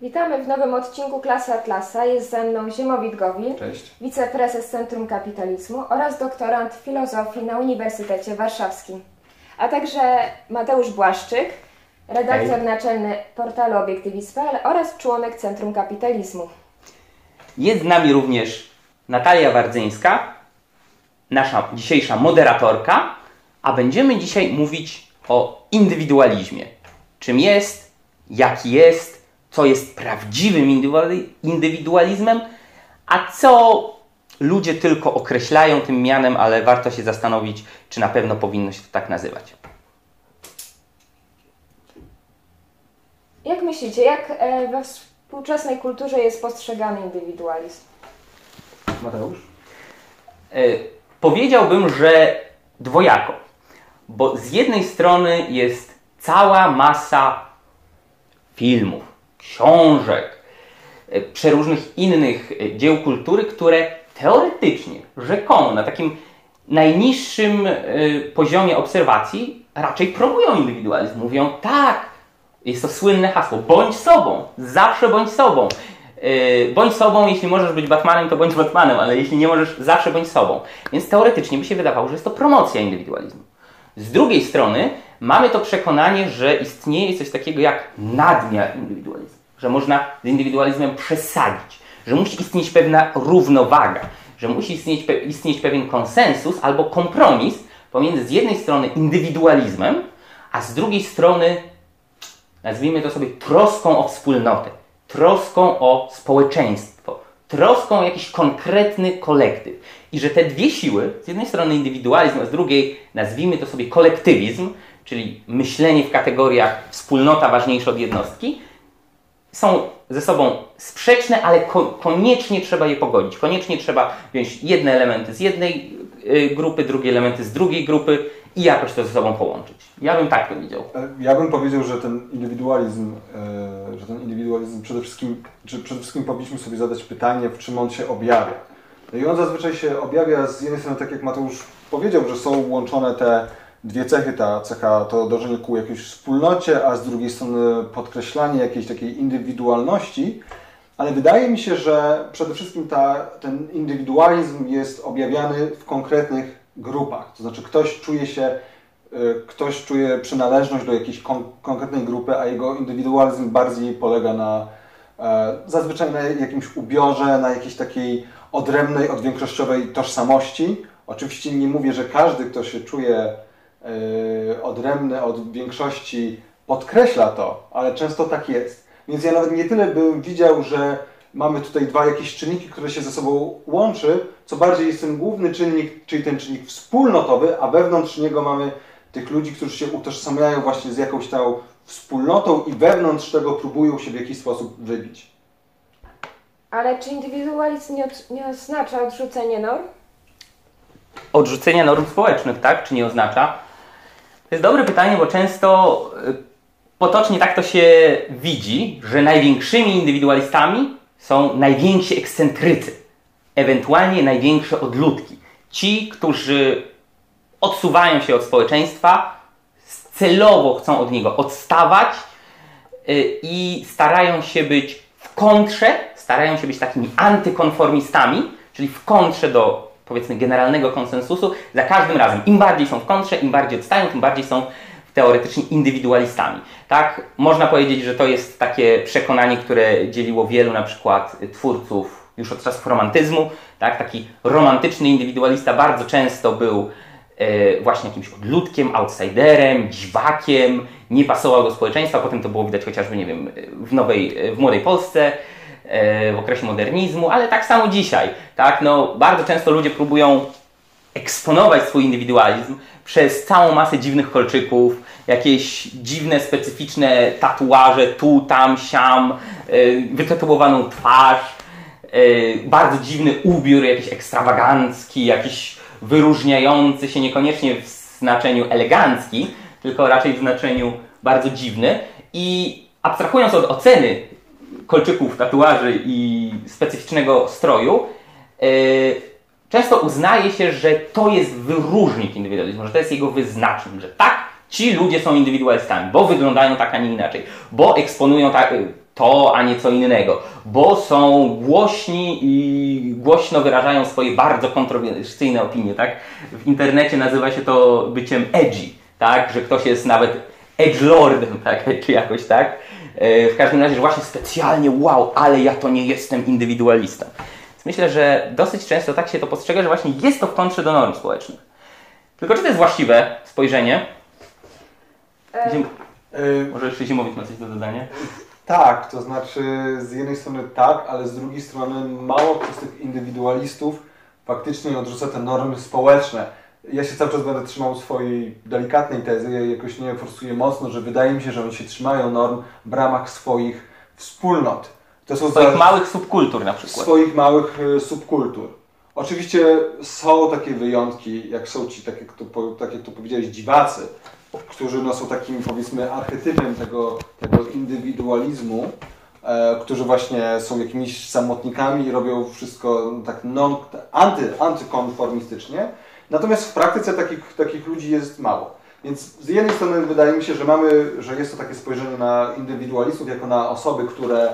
Witamy w nowym odcinku Klasy Atlasa. Jest ze mną Ziemowit Gowin, Cześć. wiceprezes Centrum Kapitalizmu oraz doktorant filozofii na Uniwersytecie Warszawskim. A także Mateusz Błaszczyk, redaktor Hej. naczelny portalu Obiektywizm.pl oraz członek Centrum Kapitalizmu. Jest z nami również Natalia Wardzyńska, nasza dzisiejsza moderatorka, a będziemy dzisiaj mówić o indywidualizmie. Czym jest, jaki jest, co jest prawdziwym indywiduali- indywidualizmem, a co ludzie tylko określają tym mianem, ale warto się zastanowić, czy na pewno powinno się to tak nazywać. Jak myślicie, jak e, we współczesnej kulturze jest postrzegany indywidualizm? Mateusz? E, powiedziałbym, że dwojako. Bo z jednej strony jest cała masa filmów, książek, e, przeróżnych innych e, dzieł kultury, które teoretycznie, rzekomo, na takim najniższym e, poziomie obserwacji raczej promują indywidualizm. Mówią tak, jest to słynne hasło, bądź sobą, zawsze bądź sobą. Bądź sobą, jeśli możesz być Batmanem, to bądź Batmanem, ale jeśli nie możesz, zawsze bądź sobą. Więc teoretycznie by się wydawało, że jest to promocja indywidualizmu. Z drugiej strony mamy to przekonanie, że istnieje coś takiego jak nadmiar indywidualizmu, że można z indywidualizmem przesadzić, że musi istnieć pewna równowaga, że musi istnieć, istnieć pewien konsensus albo kompromis pomiędzy z jednej strony indywidualizmem, a z drugiej strony nazwijmy to sobie troską o wspólnotę, troską o społeczeństwo, troską o jakiś konkretny kolektyw. I że te dwie siły, z jednej strony indywidualizm, a z drugiej nazwijmy to sobie kolektywizm, czyli myślenie w kategoriach wspólnota ważniejsza od jednostki, są ze sobą sprzeczne, ale ko- koniecznie trzeba je pogodzić. Koniecznie trzeba wziąć jedne elementy z jednej grupy, drugie elementy z drugiej grupy i jakoś to ze sobą połączyć. Ja bym tak to widział. E, Ja bym powiedział, że ten indywidualizm, e, że ten indywidualizm przede wszystkim, czy przede wszystkim powinniśmy sobie zadać pytanie, w czym on się objawia. No i on zazwyczaj się objawia z jednej strony, tak jak Mateusz powiedział, że są łączone te dwie cechy, ta cecha to dążenie ku jakiejś wspólnocie, a z drugiej strony podkreślanie jakiejś takiej indywidualności, ale wydaje mi się, że przede wszystkim ta, ten indywidualizm jest objawiany w konkretnych grupach. To znaczy ktoś czuje się, y, ktoś czuje przynależność do jakiejś kon konkretnej grupy, a jego indywidualizm bardziej polega na e, zazwyczaj na jakimś ubiorze, na jakiejś takiej odrębnej od większościowej tożsamości. Oczywiście nie mówię, że każdy, kto się czuje e, odrębny od większości, podkreśla to, ale często tak jest. Więc ja nawet nie tyle bym widział, że mamy tutaj dwa jakieś czynniki, które się ze sobą łączy, co bardziej jest ten główny czynnik, czyli ten czynnik wspólnotowy, a wewnątrz niego mamy tych ludzi, którzy się utożsamiają właśnie z jakąś tą wspólnotą i wewnątrz tego próbują się w jakiś sposób wybić. Ale czy indywidualizm nie, od, nie oznacza odrzucenie norm? odrzucenia norm społecznych, tak? Czy nie oznacza? To jest dobre pytanie, bo często y, potocznie tak to się widzi, że największymi indywidualistami są najwięksi ekscentrycy, ewentualnie największe odludki. Ci, którzy odsuwają się od społeczeństwa, celowo chcą od niego odstawać y, i starają się być w kontrze, starają się być takimi antykonformistami, czyli w kontrze do powiedzmy generalnego konsensusu. Za każdym razem im bardziej są w kontrze, im bardziej odstają, tym bardziej są teoretycznie indywidualistami. Tak, można powiedzieć, że to jest takie przekonanie, które dzieliło wielu na przykład twórców już od czasów romantyzmu. Tak, taki romantyczny indywidualista bardzo często był e, właśnie jakimś odludkiem, outsiderem, dziwakiem, nie pasował do społeczeństwa. Potem to było widać chociażby, nie wiem, w nowej, w Młodej Polsce, e, w okresie modernizmu, ale tak samo dzisiaj. Tak? No, bardzo często ludzie próbują eksponować swój indywidualizm przez całą masę dziwnych kolczyków, jakieś dziwne, specyficzne tatuaże tu, tam, siam, yy, wytatuowaną twarz, yy, bardzo dziwny ubiór, jakiś ekstrawagancki, jakiś wyróżniający się niekoniecznie w znaczeniu elegancki, tylko raczej w znaczeniu bardzo dziwny. I abstrahując od oceny kolczyków, tatuaży i specyficznego stroju, yy, często uznaje się, że to jest wyróżnik indywidualizmu, że to jest jego wyznacznik, że tak, ci ludzie są indywidualistami, bo wyglądają tak, a nie inaczej, bo eksponują tak, to, a nie co innego, bo są głośni i głośno wyrażają swoje bardzo kontrowersyjne opinie, tak? W internecie nazywa się to byciem edgy, tak? Że ktoś jest nawet edgelordem, tak? Czy jakoś tak? E, w każdym razie, że właśnie specjalnie wow, ale ja to nie jestem indywidualista. Myślę, że dosyć często tak się to postrzega, że właśnie jest to w kontrze do norm społecznych. Tylko czy to jest właściwe spojrzenie? E, Zim... E, Może jeszcze Zimowicz ma coś do dodania? Tak, to znaczy z jednej strony tak, ale z drugiej strony mało kto z tych indywidualistów faktycznie odrzuca te normy społeczne. Ja się cały czas będę trzymał swojej delikatnej tezy, ja jakoś nie forsuję mocno, że wydaje mi się, że oni się trzymają norm w ramach swoich wspólnot. To są Swoich za- małych subkultur na przykład. swoich małych e, subkultur. Oczywiście są takie wyjątki, jak są ci, tak jak to, po- tak jak powiedziałeś, dziwacy, którzy no, są takim powiedzmy archetypem tego, tego indywidualizmu, e, którzy właśnie są jakimiś samotnikami i robią wszystko tak non, anty, antykonformistycznie. Natomiast w praktyce takich, takich ludzi jest mało. Więc z jednej strony wydaje mi się, że mamy, że jest to takie spojrzenie na indywidualistów jako na osoby, które,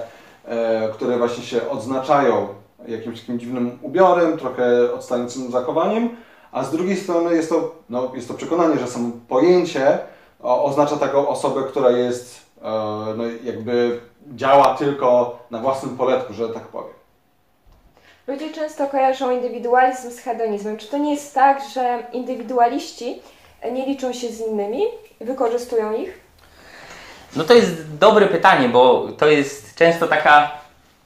które właśnie się odznaczają jakimś takim dziwnym ubiorem, trochę odstającym zachowaniem, a z drugiej strony jest to, no, jest to przekonanie, że samo pojęcie oznacza taką osobę, która jest, e, no, jakby działa tylko na własnym poletku, że tak powiem. Ludzie często kojarzą indywidualizm z hedonizmem. Czy to nie jest tak, że indywidualiści nie liczą się z innymi, wykorzystują ich? No to jest dobre pytanie, bo to jest często taka,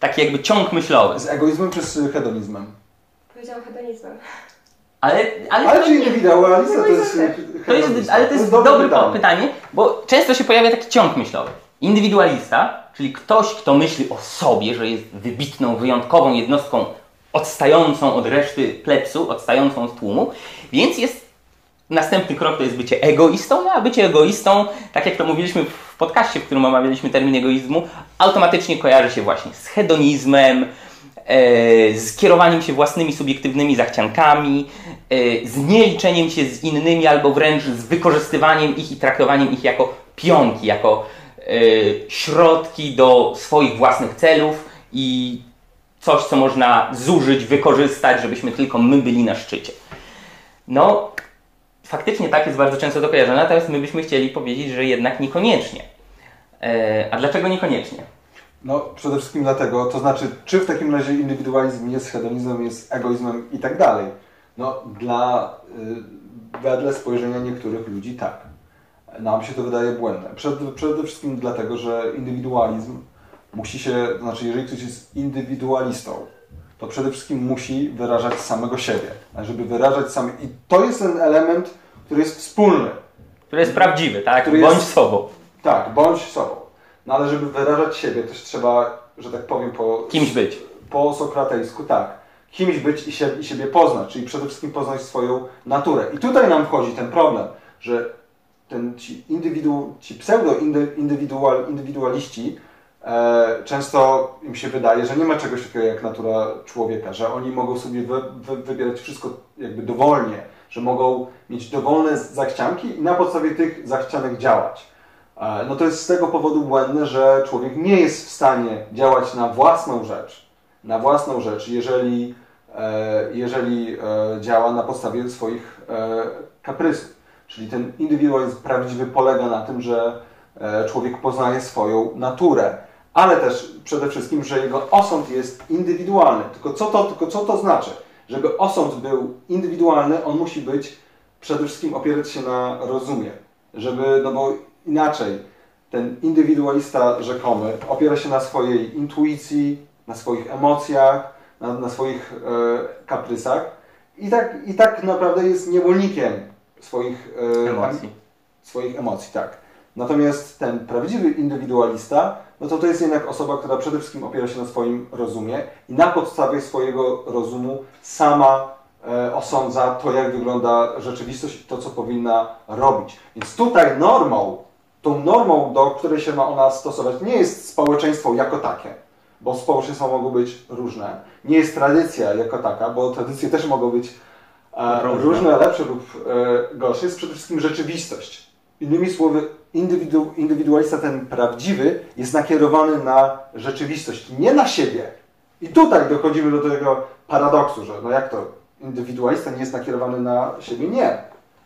taki jakby ciąg myślowy. Z egoizmem czy z hedonizmem? Powiedziałam hedonizmem. Ale, ale, Ale to czy nie- indywidualista to jest To jest, ale to jest dobre pytanie. bo często się pojawia taki ciąg myślowy. Indywidualista, czyli ktoś, kto myśli o sobie, że jest wybitną, wyjątkową jednostką odstającą od reszty plepsu, odstającą od tłumu, więc jest następny krok to jest bycie egoistą, no a bycie egoistą, tak jak to mówiliśmy w podcaście, w którym omawialiśmy termin egoizmu, automatycznie kojarzy się właśnie z hedonizmem, e, z kierowaniem się własnymi subiektywnymi zachciankami, e, z nieliczeniem się z innymi albo wręcz z wykorzystywaniem ich i traktowaniem ich jako pionki, jako e, środki do swoich własnych celów i coś, co można zużyć, wykorzystać, żebyśmy tylko my byli na szczycie. No, faktycznie tak jest bardzo często to kojarzone, natomiast my byśmy chcieli powiedzieć, że jednak niekoniecznie. E, a dlaczego niekoniecznie? No, przede wszystkim dlatego, to znaczy, czy w takim razie indywidualizm jest hedonizmem, jest egoizmem i tak dalej. No, dla, y, wedle spojrzenia niektórych ludzi tak. Nam się to wydaje błędne. Przed, przede wszystkim dlatego, że indywidualizm musi się, to znaczy, jeżeli ktoś jest indywidualistą, to przede wszystkim musi wyrażać samego siebie. A żeby wyrażać sam... I to jest ten element, który jest wspólny. Który jest prawdziwy, tak? Który Bądź jest- sobą. Tak, bądź sobą. No ale żeby wyrażać siebie, też trzeba, że tak powiem, po, Kimś być. po sokratejsku, tak. Kimś być i, się, i siebie poznać, czyli przede wszystkim poznać swoją naturę. I tutaj nam wchodzi ten problem, że ten, ci, indywidu, ci pseudo-indywidualiści często im się wydaje, że nie ma czegoś takiego jak natura człowieka, że oni mogą sobie wy, wy, wybierać wszystko jakby dowolnie, że mogą mieć dowolne zachcianki i na podstawie tych zachcianek działać. E, No to jest z tego powodu błędne, że człowiek nie jest w stanie działać na własną rzecz, na własną rzecz, jeżeli, e, jeżeli e, działa na podstawie swoich e, kaprysów. Czyli ten indywidualizm prawdziwy polega na tym, że e, człowiek poznaje swoją naturę, ale też przede wszystkim, że jego osąd jest indywidualny. Tylko co to, tylko co to znaczy? Żeby osąd był indywidualny, on musi być przede wszystkim opierać się na rozumie. Żeby, no bo inaczej ten indywidualista rzekomy opiera się na swojej intuicji, na swoich emocjach, na, na swoich e, kaprysach i tak, i tak naprawdę jest niewolnikiem swoich e, Emocji. swoich emocji, tak. Natomiast ten prawdziwy indywidualista, no to to jest jednak osoba, która przede wszystkim opiera się na swoim rozumie i na podstawie swojego rozumu sama e, osądza to, jak wygląda rzeczywistość i to, co powinna robić. Więc tutaj normą, tą normą, do której się ma ona stosować, nie jest społeczeństwo jako takie, bo społeczeństwa mogą być różne. Nie jest tradycja jako taka, bo tradycje też mogą być e, Różne. różne, lepsze lub e, gorsze. Jest przede wszystkim rzeczywistość. Innymi słowy, indywidu, indywidualista, ten prawdziwy, jest nakierowany na rzeczywistość, nie na siebie. I tutaj dochodzimy do tego paradoksu, że no jak to, indywidualista nie jest nakierowany na siebie? Nie.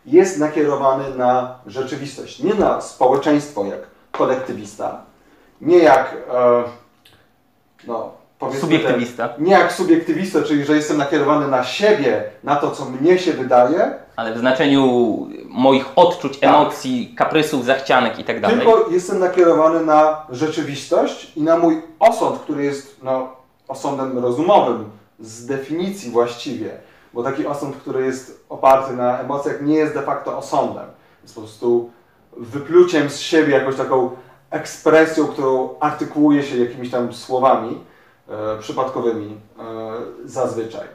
Jest nakierowany na rzeczywistość, nie na społeczeństwo jak kolektywista, nie jak e, no, powiedzmy Subiektywista. Te, nie jak subiektywista, czyli że jestem nakierowany na siebie, na to, co mnie się wydaje, Ale w znaczeniu moich odczuć, Tak. emocji, kaprysów, zachcianek i tak dalej. Tylko jestem nakierowany na rzeczywistość i na mój osąd, który jest no, osądem rozumowym z definicji właściwie, bo taki osąd, który jest oparty na emocjach, nie jest de facto osądem. Jest po prostu wypluciem z siebie jakąś taką ekspresją, którą artykułuje się jakimiś tam słowami e, przypadkowymi e, zazwyczaj.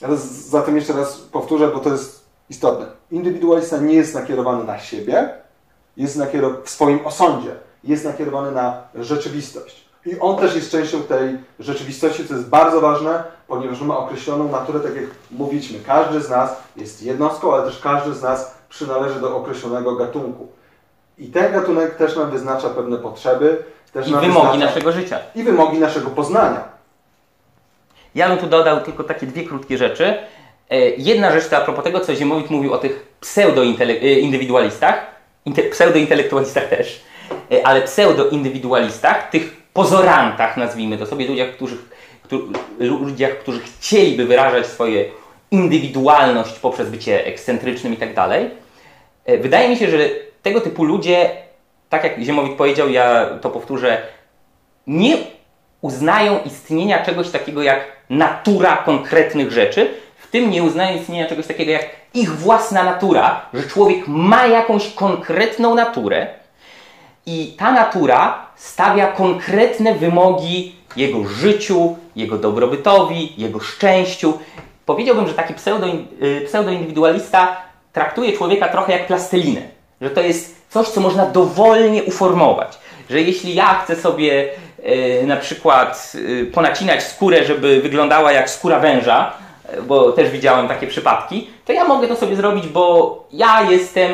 Z- zatem jeszcze raz powtórzę, bo to jest istotne. Indywidualista nie jest nakierowany na siebie, jest nakierowany w swoim osądzie, jest nakierowany na rzeczywistość. I on też jest częścią tej rzeczywistości, co jest bardzo ważne, ponieważ ma określoną naturę, tak jak mówiliśmy. Każdy z nas jest jednostką, ale też każdy z nas przynależy do określonego gatunku. I ten gatunek też nam wyznacza pewne potrzeby, też I nam wymogi wyznacza... naszego życia. i wymogi naszego poznania. Ja bym tu dodał tylko takie dwie krótkie rzeczy. E, Jedna rzecz to a propos tego, co Ziemowit mówił o tych pseudo-indywidualistach, inte- pseudo-intelektualistach też, e, ale pseudo-indywidualistach, tych pozorantach, nazwijmy to sobie, ludziach, którzy, którzy, ludziach, którzy chcieliby wyrażać swoje indywidualność poprzez bycie ekscentrycznym i tak dalej. E, Wydaje mi się, że tego typu ludzie, tak jak Ziemowit powiedział, ja to powtórzę, nie uznają istnienia czegoś takiego jak natura konkretnych rzeczy, tym nie uznają istnienia czegoś takiego jak ich własna natura, że człowiek ma jakąś konkretną naturę i ta natura stawia konkretne wymogi jego życiu, jego dobrobytowi, jego szczęściu. Powiedziałbym, że taki pseudo, y, pseudoindywidualista traktuje człowieka trochę jak plastelinę, że to jest coś, co można dowolnie uformować, że jeśli ja chcę sobie y, na przykład y, ponacinać skórę, żeby wyglądała jak skóra węża, bo też widziałem takie przypadki, to ja mogę to sobie zrobić, bo ja jestem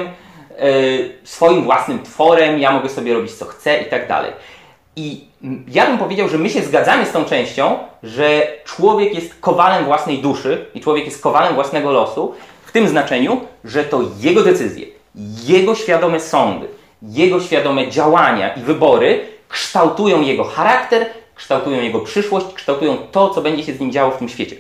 y, swoim własnym tworem, ja mogę sobie robić co chcę i tak dalej. I ja bym powiedział, że my się zgadzamy z tą częścią, że człowiek jest kowalem własnej duszy i człowiek jest kowalem własnego losu, w tym znaczeniu, że to jego decyzje, jego świadome sądy, jego świadome działania i wybory kształtują jego charakter, kształtują jego przyszłość, kształtują to, co będzie się z nim działo w tym świecie.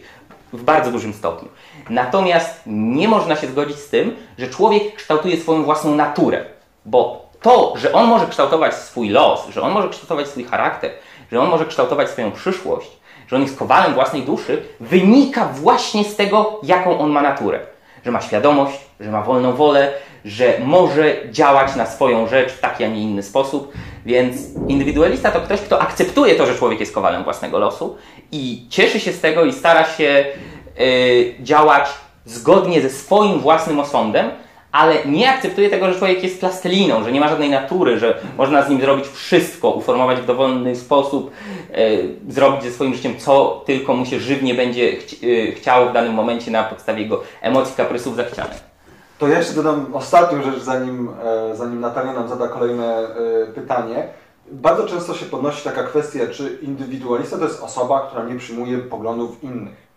W bardzo dużym stopniu. Natomiast nie można się zgodzić z tym, że człowiek kształtuje swoją własną naturę, bo to, że on może kształtować swój los, że on może kształtować swój charakter, że on może kształtować swoją przyszłość, że on jest kowalem własnej duszy, wynika właśnie z tego, jaką on ma naturę. Że ma świadomość, że ma wolną wolę, że może działać na swoją rzecz w taki, a nie inny sposób. Więc indywidualista to ktoś, kto akceptuje to, że człowiek jest kowalem własnego losu i cieszy się z tego i stara się y, działać zgodnie ze swoim własnym osądem, ale nie akceptuje tego, że człowiek jest plasteliną, że nie ma żadnej natury, że można z nim zrobić wszystko, uformować w dowolny sposób, e, zrobić ze swoim życiem co tylko mu się żywnie będzie chci- e, chciało w danym momencie na podstawie jego emocji, kaprysów, zachcianek. To ja jeszcze dodam ostatnią rzecz, zanim, e, zanim Natalia nam zada kolejne e, pytanie. Bardzo często się podnosi taka kwestia, czy indywidualista to jest osoba, która nie przyjmuje poglądów innych.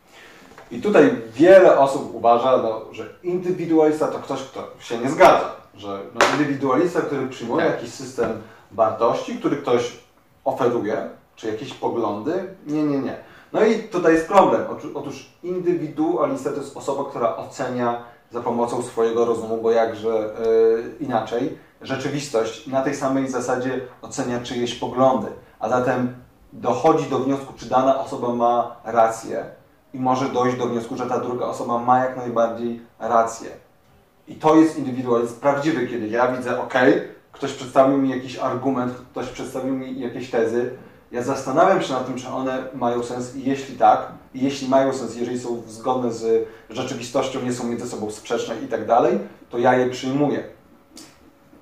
I tutaj wiele osób uważa, no, że indywidualista to ktoś, kto się nie zgadza. Że no, indywidualista, który przyjmuje Tak. jakiś system wartości, który ktoś oferuje, czy jakieś poglądy, nie, nie, nie. No i tutaj jest problem. Otóż- indywidualista to jest osoba, która ocenia za pomocą swojego rozumu, bo jakże e, inaczej, rzeczywistość i na tej samej zasadzie ocenia czyjeś poglądy. A zatem dochodzi do wniosku, czy dana osoba ma rację i może dojść do wniosku, że ta druga osoba ma jak najbardziej rację. I to jest indywidualizm prawdziwy, kiedy ja widzę, ok, ktoś przedstawił mi jakiś argument, ktoś przedstawił mi jakieś tezy, ja zastanawiam się nad tym, czy one mają sens i jeśli tak, i jeśli mają sens, jeżeli są zgodne z rzeczywistością, nie są między sobą sprzeczne i tak dalej, to ja je przyjmuję.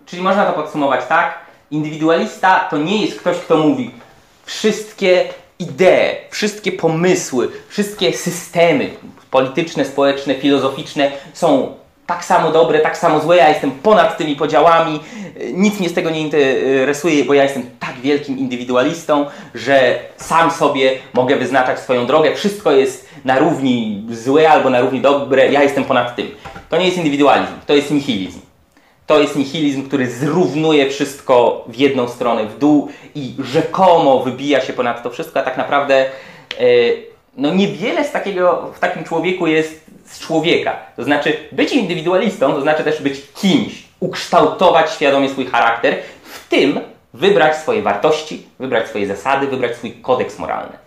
Czyli można to podsumować tak, indywidualista to nie jest ktoś, kto mówi wszystkie idee, wszystkie pomysły, wszystkie systemy polityczne, społeczne, filozoficzne są tak samo dobre, tak samo złe, ja jestem ponad tymi podziałami, nic mnie z tego nie interesuje, bo ja jestem tak wielkim indywidualistą, że sam sobie mogę wyznaczać swoją drogę, wszystko jest na równi złe albo na równi dobre, ja jestem ponad tym. To nie jest indywidualizm, to jest nihilizm. To jest nihilizm, który zrównuje wszystko w jedną stronę, w dół i rzekomo wybija się ponad to wszystko, a tak naprawdę e, no niewiele z takiego w takim człowieku jest z człowieka. To znaczy być indywidualistą, to znaczy też być kimś, ukształtować świadomie swój charakter, w tym wybrać swoje wartości, wybrać swoje zasady, wybrać swój kodeks moralny.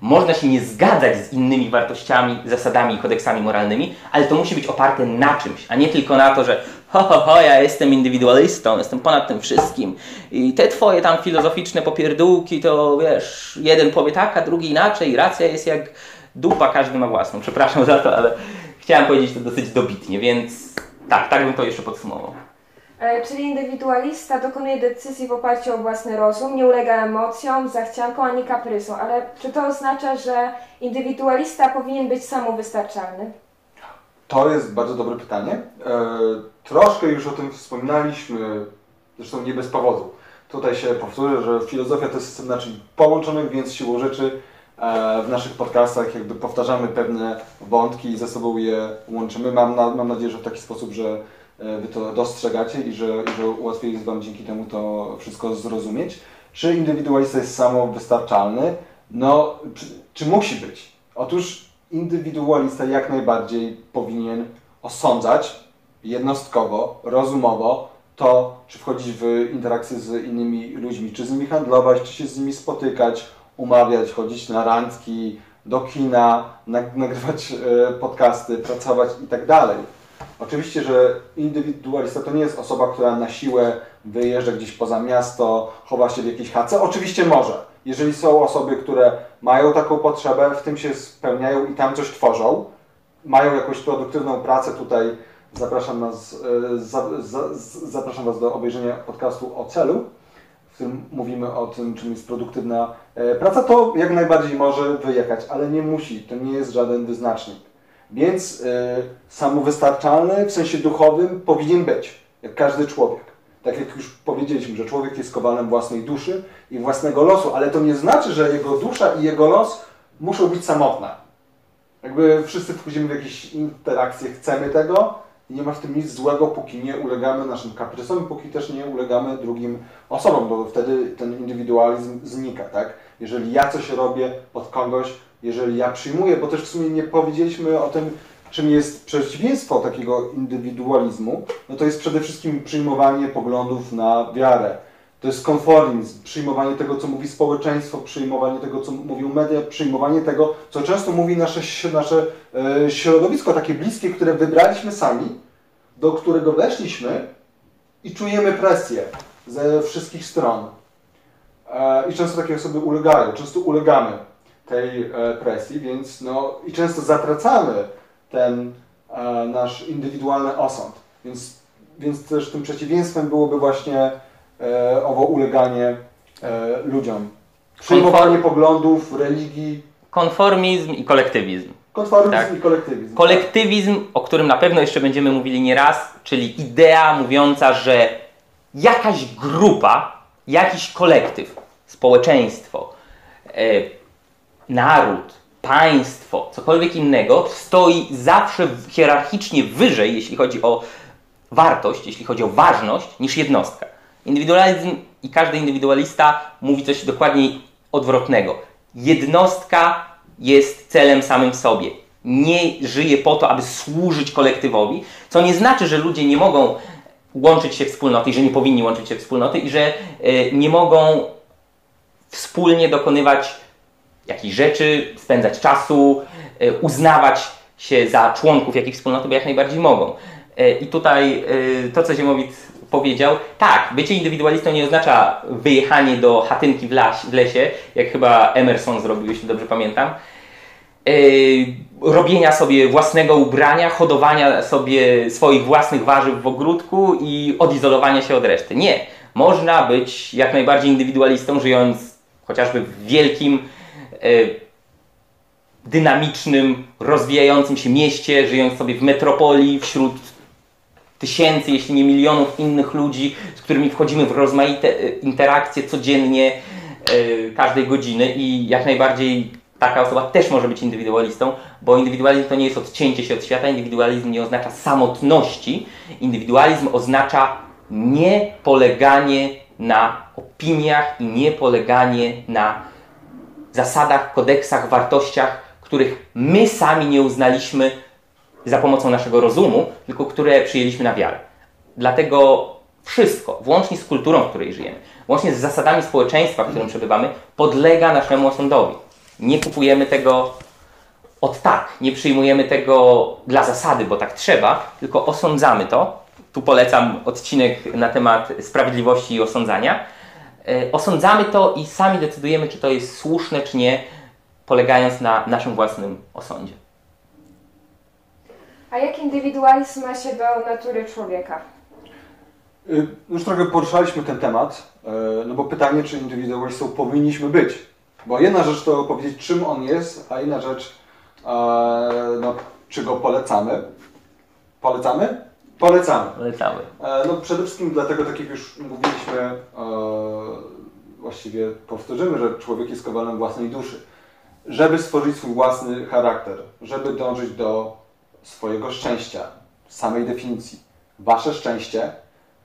Można się nie zgadzać z innymi wartościami, zasadami i kodeksami moralnymi, ale to musi być oparte na czymś, a nie tylko na to, że ho, ho, ho, ja jestem indywidualistą, jestem ponad tym wszystkim i te twoje tam filozoficzne popierdółki, to wiesz, jeden powie tak, a drugi inaczej, racja jest jak dupa, każdy ma własną. Przepraszam za to, ale chciałem powiedzieć to dosyć dobitnie, więc tak, tak bym to jeszcze podsumował. E, czyli indywidualista dokonuje decyzji w oparciu o własny rozum, nie ulega emocjom, zachciankom ani kaprysom, ale czy to oznacza, że indywidualista powinien być samowystarczalny? To jest bardzo dobre pytanie. Troszkę już o tym wspominaliśmy, zresztą nie bez powodu. Tutaj się powtórzę, że filozofia to jest system naczyń połączonych, więc siłą rzeczy e, w naszych podcastach jakby powtarzamy pewne wątki i ze sobą je łączymy. Mam, na, mam nadzieję, że w taki sposób, że e, Wy to dostrzegacie i że, i że łatwiej jest Wam dzięki temu to wszystko zrozumieć. Czy indywidualista jest samowystarczalny? No, czy, czy musi być? Otóż indywidualista jak najbardziej powinien osądzać jednostkowo, rozumowo to, czy wchodzić w interakcję z innymi ludźmi, czy z nimi handlować, czy się z nimi spotykać, umawiać, chodzić na randki, do kina, nagrywać e, podcasty, pracować i tak dalej. Oczywiście, że indywidualista to nie jest osoba, która na siłę wyjeżdża gdzieś poza miasto, chowa się w jakiejś chatce. Oczywiście może. Jeżeli są osoby, które mają taką potrzebę, w tym się spełniają i tam coś tworzą, mają jakąś produktywną pracę, tutaj zapraszam, nas, e, za, za, zapraszam Was do obejrzenia podcastu o celu, w którym mówimy o tym, czym jest produktywna e, praca, to jak najbardziej może wyjechać, ale nie musi, to nie jest żaden wyznacznik. Więc y, samowystarczalny w sensie duchowym powinien być, jak każdy człowiek. Tak jak już powiedzieliśmy, że człowiek jest kowalem własnej duszy i własnego losu, ale to nie znaczy, że jego dusza i jego los muszą być samotne. Jakby wszyscy wchodzimy w jakieś interakcje, chcemy tego i nie ma w tym nic złego, póki nie ulegamy naszym kaprysom, póki też nie ulegamy drugim osobom, bo wtedy ten indywidualizm znika, tak? Jeżeli ja coś robię pod kogoś, jeżeli ja przyjmuję, bo też w sumie nie powiedzieliśmy o tym, czym jest przeciwieństwo takiego indywidualizmu, no to jest przede wszystkim przyjmowanie poglądów na wiarę. To jest konformizm, przyjmowanie tego, co mówi społeczeństwo, przyjmowanie tego, co mówią media, przyjmowanie tego, co często mówi nasze, nasze e, środowisko, takie bliskie, które wybraliśmy sami, do którego weszliśmy i czujemy presję ze wszystkich stron. E, I często takie osoby ulegają, często ulegamy tej e, presji, więc no i często zatracamy ten nasz indywidualny osąd. Więc, więc też tym przeciwieństwem byłoby właśnie e, owo uleganie e, ludziom. Przyjmowanie poglądów, religii. Konformizm i kolektywizm. Konformizm tak. i kolektywizm. Kolektywizm, o którym na pewno jeszcze będziemy mówili nieraz, czyli idea mówiąca, że jakaś grupa, jakiś kolektyw, społeczeństwo, e, naród, państwo, cokolwiek innego, stoi zawsze hierarchicznie wyżej, jeśli chodzi o wartość, jeśli chodzi o ważność, niż jednostka. Indywidualizm i każdy indywidualista mówi coś dokładnie odwrotnego. Jednostka jest celem samym sobie. Nie żyje po to, aby służyć kolektywowi, co nie znaczy, że ludzie nie mogą łączyć się wspólnoty i że nie powinni łączyć się wspólnoty i że y, nie mogą wspólnie dokonywać jakichś rzeczy, spędzać czasu, e, uznawać się za członków jakichś wspólnoty, bo jak najbardziej mogą. E, I tutaj e, to, co Ziemowit powiedział, tak, bycie indywidualistą nie oznacza wyjechanie do chatynki w, las, w lesie, jak chyba Emerson zrobił, jeśli dobrze pamiętam, robienia sobie własnego ubrania, hodowania sobie swoich własnych warzyw w ogródku i odizolowania się od reszty. Nie. Można być jak najbardziej indywidualistą, żyjąc chociażby w wielkim, E, dynamicznym, rozwijającym się mieście, żyjąc sobie w metropolii, wśród tysięcy, jeśli nie milionów innych ludzi, z którymi wchodzimy w rozmaite e, interakcje codziennie, e, każdej godziny i jak najbardziej taka osoba też może być indywidualistą, bo indywidualizm to nie jest odcięcie się od świata, indywidualizm nie oznacza samotności, indywidualizm oznacza nie poleganie na opiniach i nie poleganie na zasadach, kodeksach, wartościach, których my sami nie uznaliśmy za pomocą naszego rozumu, tylko które przyjęliśmy na wiarę. Dlatego wszystko, włącznie z kulturą, w której żyjemy, włącznie z zasadami społeczeństwa, w którym przebywamy, podlega naszemu osądowi. Nie kupujemy tego od tak, nie przyjmujemy tego dla zasady, bo tak trzeba, tylko osądzamy to. Tu polecam odcinek na temat sprawiedliwości i osądzania. E, osądzamy to i sami decydujemy, czy to jest słuszne, czy nie, polegając na naszym własnym osądzie. A jak indywidualizm ma się do natury człowieka? Y, Już trochę poruszaliśmy ten temat, y, no bo pytanie, czy indywidualistą powinniśmy być. Bo jedna rzecz to powiedzieć, czym on jest, a inna rzecz, no, czy go polecamy. Polecamy? Polecamy. Polecamy. E, No przede wszystkim dlatego, tak jak już mówiliśmy, e, właściwie powtórzymy, że człowiek jest kowalem własnej duszy. Żeby stworzyć swój własny charakter, żeby dążyć do swojego szczęścia, samej definicji. Wasze szczęście,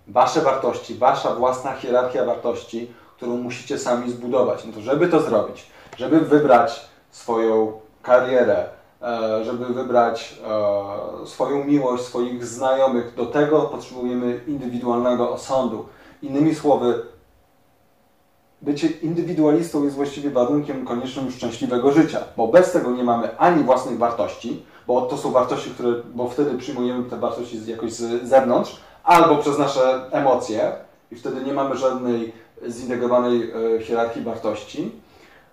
wasze wartości, wasza własna hierarchia wartości, którą musicie sami zbudować. No to żeby to zrobić, żeby wybrać swoją karierę, e, żeby wybrać e, swoją miłość, swoich znajomych, do tego potrzebujemy indywidualnego osądu. Innymi słowy, bycie indywidualistą jest właściwie warunkiem koniecznym szczęśliwego życia, bo bez tego nie mamy ani własnych wartości, bo to są wartości, które, bo wtedy przyjmujemy te wartości jakoś z zewnątrz, albo przez nasze emocje i wtedy nie mamy żadnej zintegrowanej e, hierarchii wartości.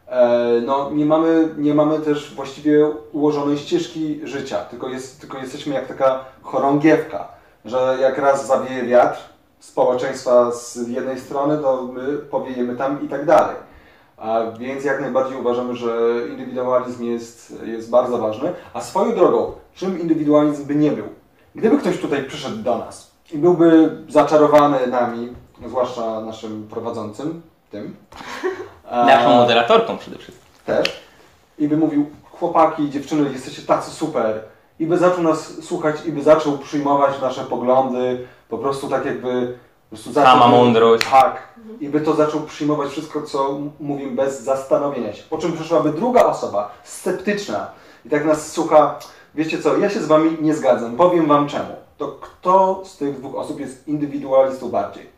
E, no, nie, mamy, nie mamy też właściwie ułożonej ścieżki życia, tylko, jest, tylko jesteśmy jak taka chorągiewka, że jak raz zawieje wiatr społeczeństwa z jednej strony, to my powiejemy tam i tak dalej. A więc jak najbardziej uważamy, że indywidualizm jest, jest bardzo ważny. A swoją drogą, czym indywidualizm by nie był? Gdyby ktoś tutaj przyszedł do nas i byłby zaczarowany nami, zwłaszcza naszym prowadzącym, tym, Naszą moderatorką przede wszystkim. też i by mówił, chłopaki, dziewczyny, jesteście tacy super i by zaczął nas słuchać i by zaczął przyjmować nasze poglądy, po prostu tak jakby prostu Sama mądrość. Tak. I by to zaczął przyjmować wszystko, co m- mówimy bez zastanowienia się. Po czym przyszłaby druga osoba, sceptyczna i tak nas słucha, wiecie co, ja się z wami nie zgadzam, powiem wam czemu. To kto z tych dwóch osób jest indywidualistą bardziej?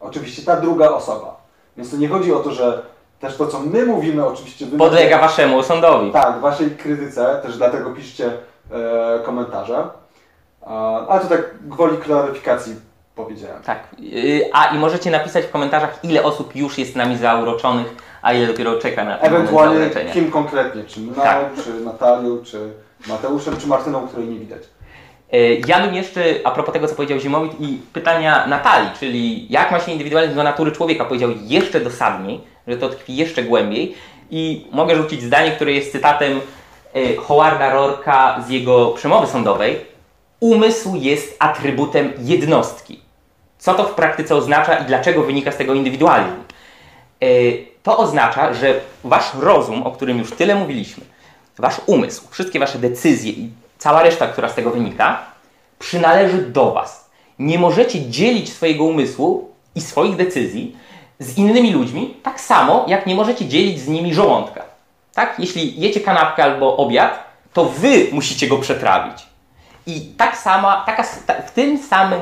Oczywiście ta druga osoba. Więc to nie chodzi o to, że też to, co my mówimy, oczywiście... wy Podlega macie- waszemu osądowi. Tak, waszej krytyce, też dlatego piszcie e, komentarze. A, ale to tak gwoli klaryfikacji powiedziałem. Tak. Yy, A i możecie napisać w komentarzach, ile osób już jest nami zauroczonych, a ile dopiero czeka na Ewentualnie kim konkretnie, czy mną, Tak. czy Natalią, czy Mateuszem, czy Martyną, której nie widać. Yy, Ja bym jeszcze, a propos tego, co powiedział Zimowit i pytania Natalii, czyli jak ma się indywidualizm do natury człowieka, powiedział jeszcze dosadniej, że to tkwi jeszcze głębiej i mogę rzucić zdanie, które jest cytatem yy, Howarda Rorka z jego przemowy sądowej. Umysł jest atrybutem jednostki. Co to w praktyce oznacza i dlaczego wynika z tego indywidualizm? E, To oznacza, że wasz rozum, o którym już tyle mówiliśmy, wasz umysł, wszystkie wasze decyzje i cała reszta, która z tego wynika, przynależy do was. Nie możecie dzielić swojego umysłu i swoich decyzji z innymi ludźmi, tak samo jak nie możecie dzielić z nimi żołądka. Tak? Jeśli jecie kanapkę albo obiad, to wy musicie go przetrawić. I tak sama, taka, ta, w tym samym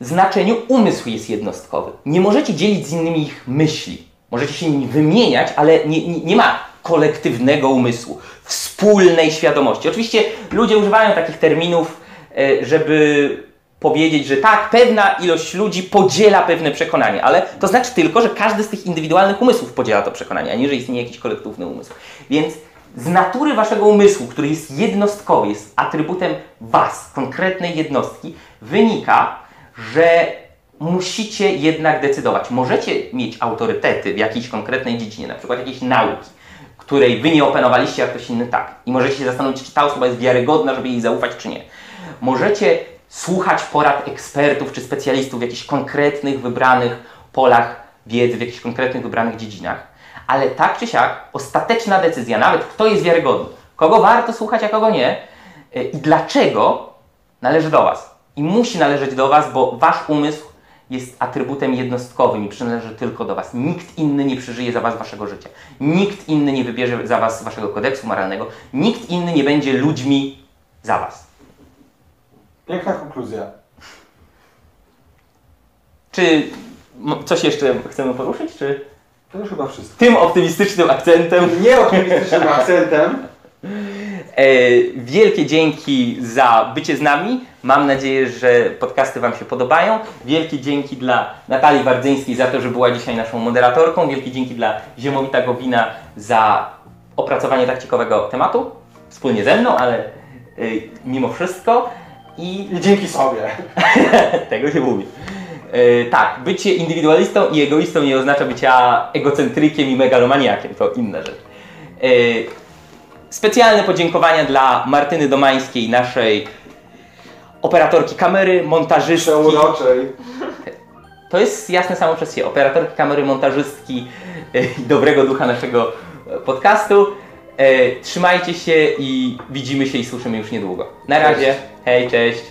znaczeniu umysł jest jednostkowy. Nie możecie dzielić z innymi ich myśli. Możecie się nimi wymieniać, ale nie, nie, nie ma kolektywnego umysłu, wspólnej świadomości. Oczywiście ludzie używają takich terminów, e, żeby powiedzieć, że tak, pewna ilość ludzi podziela pewne przekonanie, ale to znaczy tylko, że każdy z tych indywidualnych umysłów podziela to przekonanie, a nie, że istnieje jakiś kolektywny umysł. Więc z natury waszego umysłu, który jest jednostkowy, jest atrybutem was, konkretnej jednostki, wynika, że musicie jednak decydować. Możecie mieć autorytety w jakiejś konkretnej dziedzinie, na przykład jakiejś nauki, której wy nie opanowaliście, a ktoś inny tak. I możecie się zastanowić, czy ta osoba jest wiarygodna, żeby jej zaufać, czy nie. Możecie słuchać porad ekspertów czy specjalistów w jakichś konkretnych, wybranych polach wiedzy, w jakichś konkretnych, wybranych dziedzinach. Ale tak czy siak, ostateczna decyzja, nawet kto jest wiarygodny, kogo warto słuchać, a kogo nie y, i dlaczego, należy do Was. I musi należeć do Was, bo Wasz umysł jest atrybutem jednostkowym i przynależy tylko do Was. Nikt inny nie przeżyje za Was Waszego życia. Nikt inny nie wybierze za Was Waszego kodeksu moralnego. Nikt inny nie będzie ludźmi za Was. Piękna konkluzja. Czy coś jeszcze chcemy poruszyć, czy To już chyba wszystko. tym optymistycznym akcentem Nie optymistycznym akcentem. E, wielkie dzięki za bycie z nami. Mam nadzieję, że podcasty Wam się podobają. Wielkie dzięki dla Natalii Wardzyńskiej za to, że była dzisiaj naszą moderatorką. Wielkie dzięki dla Ziemowita Gowina za opracowanie tak ciekawego tematu. Wspólnie ze mną, ale y, mimo wszystko. I dzięki sobie. tego nie mówię. E, tak, bycie indywidualistą i egoistą nie oznacza bycia egocentrykiem i megalomaniakiem, to inna rzecz. E, specjalne podziękowania dla Martyny Domańskiej, naszej operatorki kamery, montażystki. Przeuroczej. To jest jasne samo przez się. Operatorki kamery, montażystki e, i dobrego ducha naszego e, podcastu. E, trzymajcie się i widzimy się i słyszymy już niedługo. Na razie. Hej, cześć.